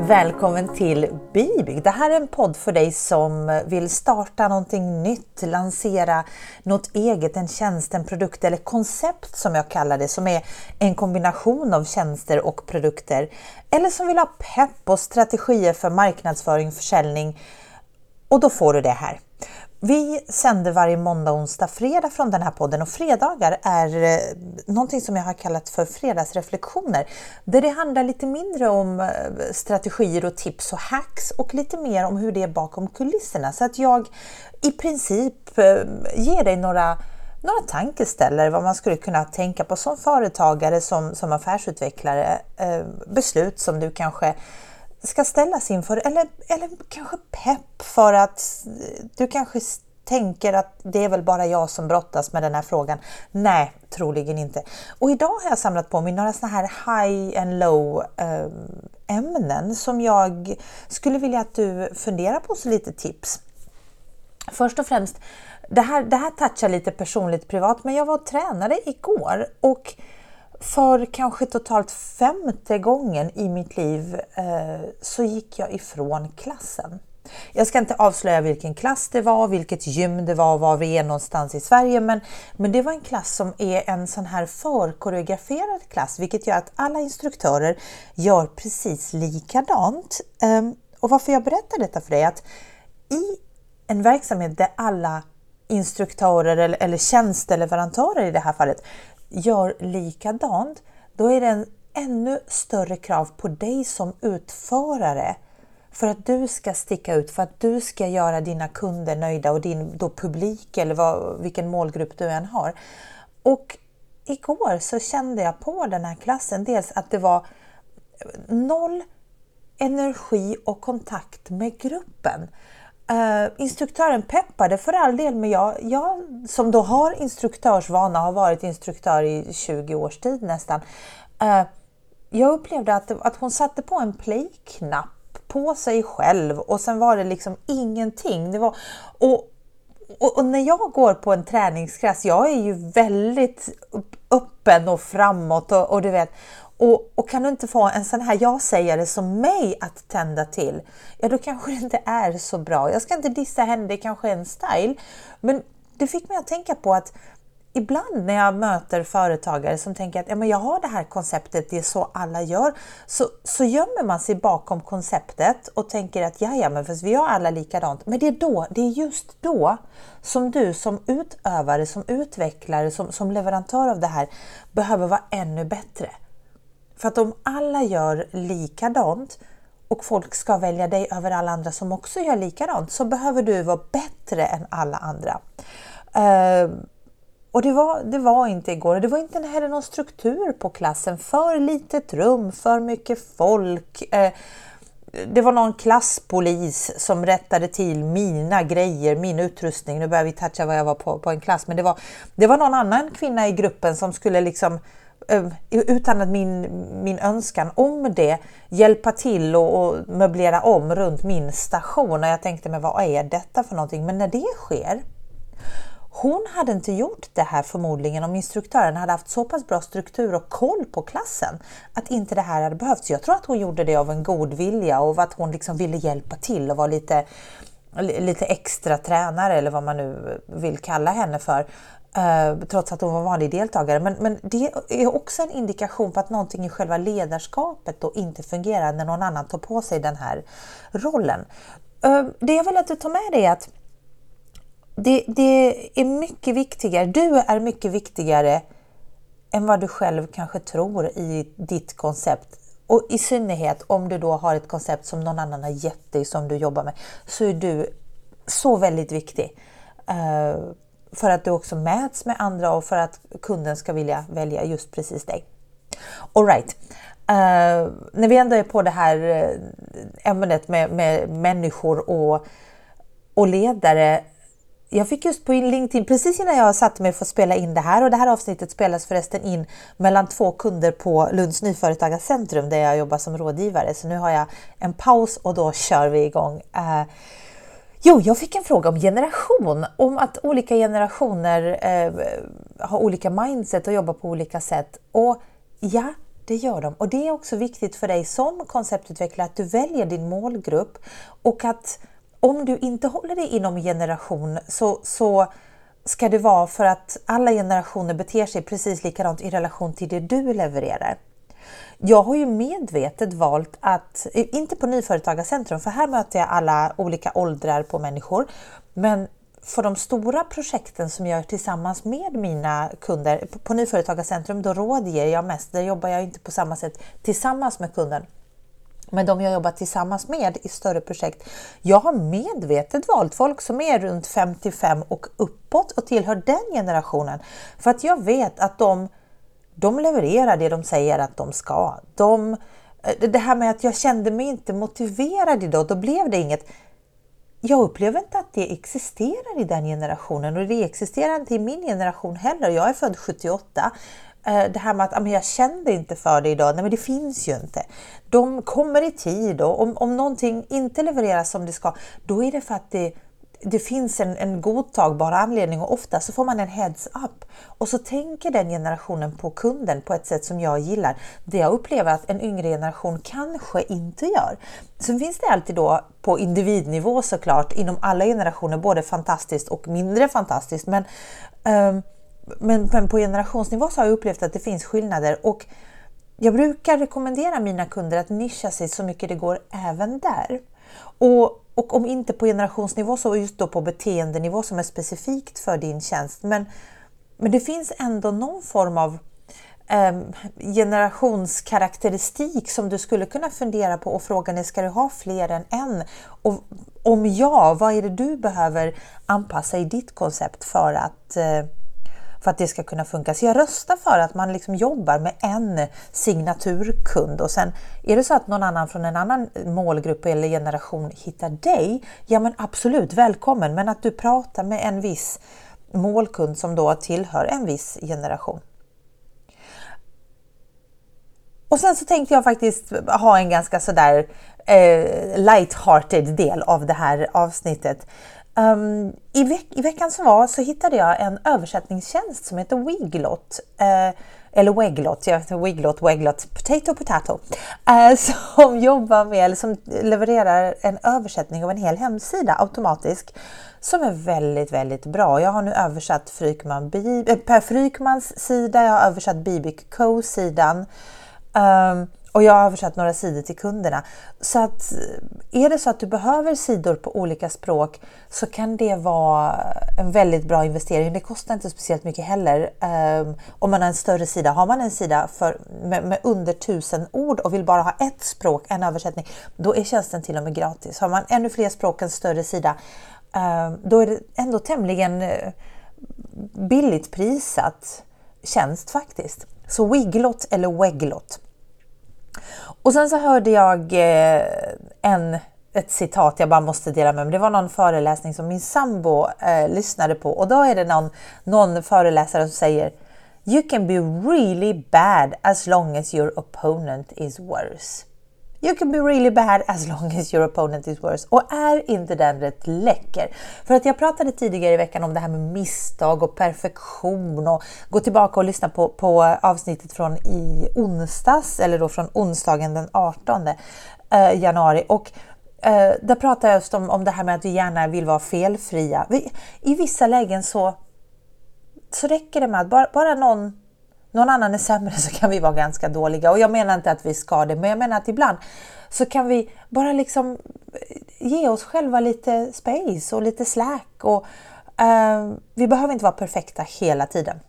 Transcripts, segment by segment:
Välkommen till Bibig. Det här är en podd för dig som vill starta någonting nytt, lansera något eget, en tjänst, en produkt eller koncept som jag kallar det, som är en kombination av tjänster och produkter. Eller som vill ha pepp och strategier för marknadsföring, försäljning. Och då får du det här. Vi sänder varje måndag, onsdag, fredag från den här podden och fredagar är eh, någonting som jag har kallat för fredagsreflektioner. Där det handlar lite mindre om eh, strategier och tips och hacks och lite mer om hur det är bakom kulisserna. Så att jag i princip eh, ger dig några några tankeställare vad man skulle kunna tänka på som företagare, som, som affärsutvecklare, beslut som du kanske ska ställas inför eller, eller kanske pepp för att du kanske tänker att det är väl bara jag som brottas med den här frågan. Nej, troligen inte. Och idag har jag samlat på mig några sådana här high and low eh, ämnen som jag skulle vilja att du funderar på så lite tips. Först och främst, det här, det här touchar lite personligt privat, men jag var och tränade igår och för kanske totalt femte gången i mitt liv eh, så gick jag ifrån klassen. Jag ska inte avslöja vilken klass det var, vilket gym det var, var vi är någonstans i Sverige, men, men det var en klass som är en sån här förkoreograferad klass, vilket gör att alla instruktörer gör precis likadant. Um, och varför jag berättar detta för dig är att i en verksamhet där alla instruktörer eller, eller tjänsteleverantörer i det här fallet gör likadant, då är det en ännu större krav på dig som utförare för att du ska sticka ut, för att du ska göra dina kunder nöjda och din då publik eller vad, vilken målgrupp du än har. Och igår så kände jag på den här klassen dels att det var noll energi och kontakt med gruppen. Uh, instruktören peppade för all del, men jag, jag som då har instruktörsvana, har varit instruktör i 20 års tid nästan. Uh, jag upplevde att, att hon satte på en play-knapp på sig själv och sen var det liksom ingenting. Det var, och, och, och, när jag går på en träningsklass, jag är ju väldigt öppen och framåt och, och du vet, och, och, kan du inte få en sån här ja-sägare som mig att tända till, ja då kanske det inte är så bra. Jag ska inte dissa henne, det kanske är en style, men det fick mig att tänka på att ibland när jag möter företagare som tänker att ja, men jag har det här konceptet, det är så alla gör, så, så gömmer man sig bakom konceptet och tänker att ja, ja, men fast vi har alla likadant. Men det är då, det är just då som du som utövare, som utvecklare, som, som leverantör av det här behöver vara ännu bättre. För att om alla gör likadant och folk ska välja dig över alla andra som också gör likadant så behöver du vara bättre än alla andra. Uh, och det var, det var inte igår. Det var inte heller någon struktur på klassen. För litet rum, för mycket folk. Ehm, det var någon klasspolis som rättade till mina grejer, min utrustning. Nu börjar vi toucha vad jag var på, på en klass. Men det var, det var någon annan kvinna i gruppen som skulle liksom eh, utan att min, min önskan om det hjälpa till och, och möblera om runt min station. Och jag tänkte, men vad är detta för någonting? Men när det sker hon hade inte gjort det här förmodligen om instruktören hade haft så pass bra struktur och koll på klassen att inte det här hade behövts. Jag tror att hon gjorde det av en god vilja och att hon liksom ville hjälpa till och vara lite, lite extra tränare eller vad man nu vill kalla henne för. Eh, trots att hon var vanlig deltagare. Men, men det är också en indikation på att någonting i själva ledarskapet då inte fungerar när någon annan tar på sig den här rollen. Uh, det jag vill att du tar med dig är att det, det är mycket viktigare, du är mycket viktigare än vad du själv kanske tror i ditt koncept. Och i synnerhet om du då har ett koncept som någon annan har gett dig som du jobbar med, så är du så väldigt viktig. Eh, för att du också mäts med andra och för att kunden ska vilja välja just precis dig. Alright. Uh, eh, när vi ändå är på det här eh, ämnet med, med människor och, och ledare jag fick just på LinkedIn, precis innan jag satte mig för att spela in det här och det här avsnittet spelas förresten in mellan två kunder på Lunds Nyföretagarcentrum där jag jobbar som rådgivare. Så nu har jag en paus och då kör vi igång. Eh, Jo, jag fick en fråga om generation, om att olika generationer eh, har olika mindset och jobbar på olika sätt. Och ja, Det gör de och det är också viktigt för dig som konceptutvecklare att du väljer din målgrupp och att om du inte håller dig inom generation så, så ska det vara för att alla generationer beter sig precis likadant i relation till det du levererar. Jag har ju medvetet valt att, inte på Nyföretagarcentrum, för här möter jag alla olika åldrar på människor, men för de stora projekten som jag gör tillsammans med mina kunder, på Nyföretagarcentrum då rådger jag mest, där jobbar jag inte på samma sätt tillsammans med kunden. Men de jag jobbar tillsammans med i större projekt, jag har medvetet valt folk som är runt 55 och uppåt och tillhör den generationen. För att jag vet att de, de levererar det de säger att de ska. De, eh, det här med att jag kände mig inte motiverad idag, då blev det inget jag upplever inte att det existerar i den generationen och det existerar inte i min generation heller. Jag är född 78. Eh, det här med att jag kände inte för det idag, nej men det finns ju inte. De kommer i tid och om, om någonting inte levereras som det ska, då är det för att det det finns en, en godtagbar anledning och ofta så får man en heads up. Och så tänker den generationen på kunden på ett sätt som jag gillar. Det jag upplever att en yngre generation kanske inte gör. Sen finns det alltid då på individnivå såklart inom alla generationer både fantastiskt och mindre fantastiskt. Men, um, men, men på generationsnivå så har jag upplevt att det finns skillnader och jag brukar rekommendera mina kunder att nischa sig så mycket det går även där. Och och om inte på generationsnivå så just då på beteendenivå som är specifikt för din tjänst. Men, men det finns ändå någon form av eh, generationskaraktäristik som du skulle kunna fundera på och frågan är, ska du ha fler än en? Och om ja, vad är det du behöver anpassa i ditt koncept för att eh, för att det ska kunna funka. Så jag röstar för att man liksom jobbar med en signaturkund och sen är det så att någon annan från en annan målgrupp eller generation hittar dig, ja men absolut välkommen, men att du pratar med en viss målkund som då tillhör en viss generation. Och sen så tänkte jag faktiskt ha en ganska sådär eh, light-hearted del av det här avsnittet. Um, i, veck I veckan som var så hittade jag en översättningstjänst som heter Wiglot. Eh, eller Weglot, jag vet inte, Wiglot, Weglot, Potato Potato. Eh, som jobbar med, eller som levererar en översättning av en hel hemsida automatiskt. Som är väldigt, väldigt bra. Jag har nu översatt Frykman, äh, Per Frykmans sida, jag har översatt Bibic Co-sidan. Um, ehm, och jag har översatt några sidor till kunderna. Så att är det så att du behöver sidor på olika språk så kan det vara en väldigt bra investering. Det kostar inte speciellt mycket heller. Um, om man har en större sida. Har man en sida för, med, med, under tusen ord och vill bara ha ett språk, en översättning, då är tjänsten till och med gratis. Har man ännu fler språk, en större sida, um, då är det ändå tämligen eh, billigt prisat tjänst faktiskt. Så Wiglot eller Weglot. Och sen så hörde jag eh, en, ett citat jag bara måste dela med mig. Det var någon föreläsning som min sambo eh, lyssnade på och då är det någon, någon föreläsare som säger You can be really bad as long as your opponent is worse. You can be really bad as long as your opponent is worse. Och är inte den rätt läcker? För att jag pratade tidigare i veckan om det här med misstag och perfektion och gå tillbaka och lyssna på, på avsnittet från i onsdags eller då från onsdagen den 18 eh, januari. Och eh, där pratar jag just om, om det här med att vi gärna vill vara felfria. Vi, I vissa lägen så, så räcker det med att bara, bara någon någon annan är sämre så kan vi vara ganska dåliga. Och jag menar inte att vi ska det, men jag menar att ibland så kan vi bara liksom eh, ge oss själva lite space och lite slack. Och, uh, vi behöver inte vara perfekta hela tiden.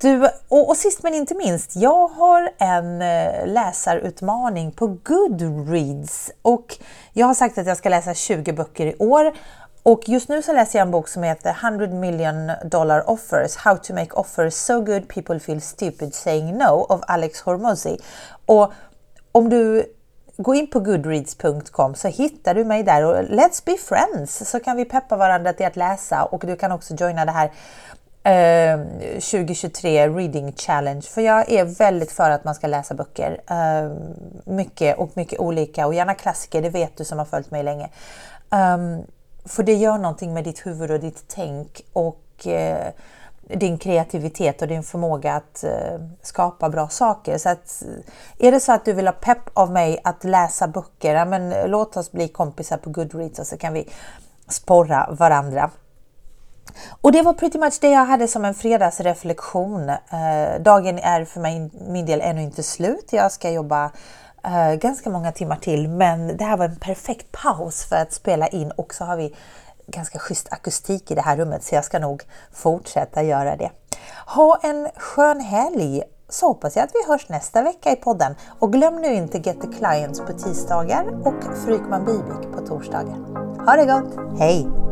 Du, och, och sist men inte minst, jag har en eh, läsarutmaning på Goodreads och jag har sagt att jag ska läsa 20 böcker i år och just nu så läser jag en bok som heter 100 million dollar offers, How to make offers so good people feel stupid saying no av Alex Hormozy. Och om du går in på goodreads.com så hittar du mig där och let's be friends så kan vi peppa varandra till att läsa och du kan också joina det här eh, 2023 Reading Challenge för jag är väldigt för att man ska läsa böcker. Eh, mycket och mycket olika och gärna klassiker, det vet du som har följt mig länge. Um, för det gör någonting med ditt huvud och ditt tänk och eh, din kreativitet och din förmåga att eh, skapa bra saker. Så att, eh, är det så att du vill ha pepp av mig att läsa böcker, ja, men eh, låt oss bli kompisar på Goodreads och så kan vi sporra varandra. Och det var pretty much det jag hade som en fredagsreflektion. Eh, dagen är för mig, min del ännu inte slut. Jag ska jobba eh, ganska många timmar till, men det här var en perfekt paus för att spela in och så har vi ganska schysst akustik i det här rummet så jag ska nog fortsätta göra det. Ha en skön helg så hoppas jag att vi hörs nästa vecka i podden. Och glöm nu inte Get the Clients på tisdagar och Frykman Bibik på torsdagar. Ha det gott! Hej!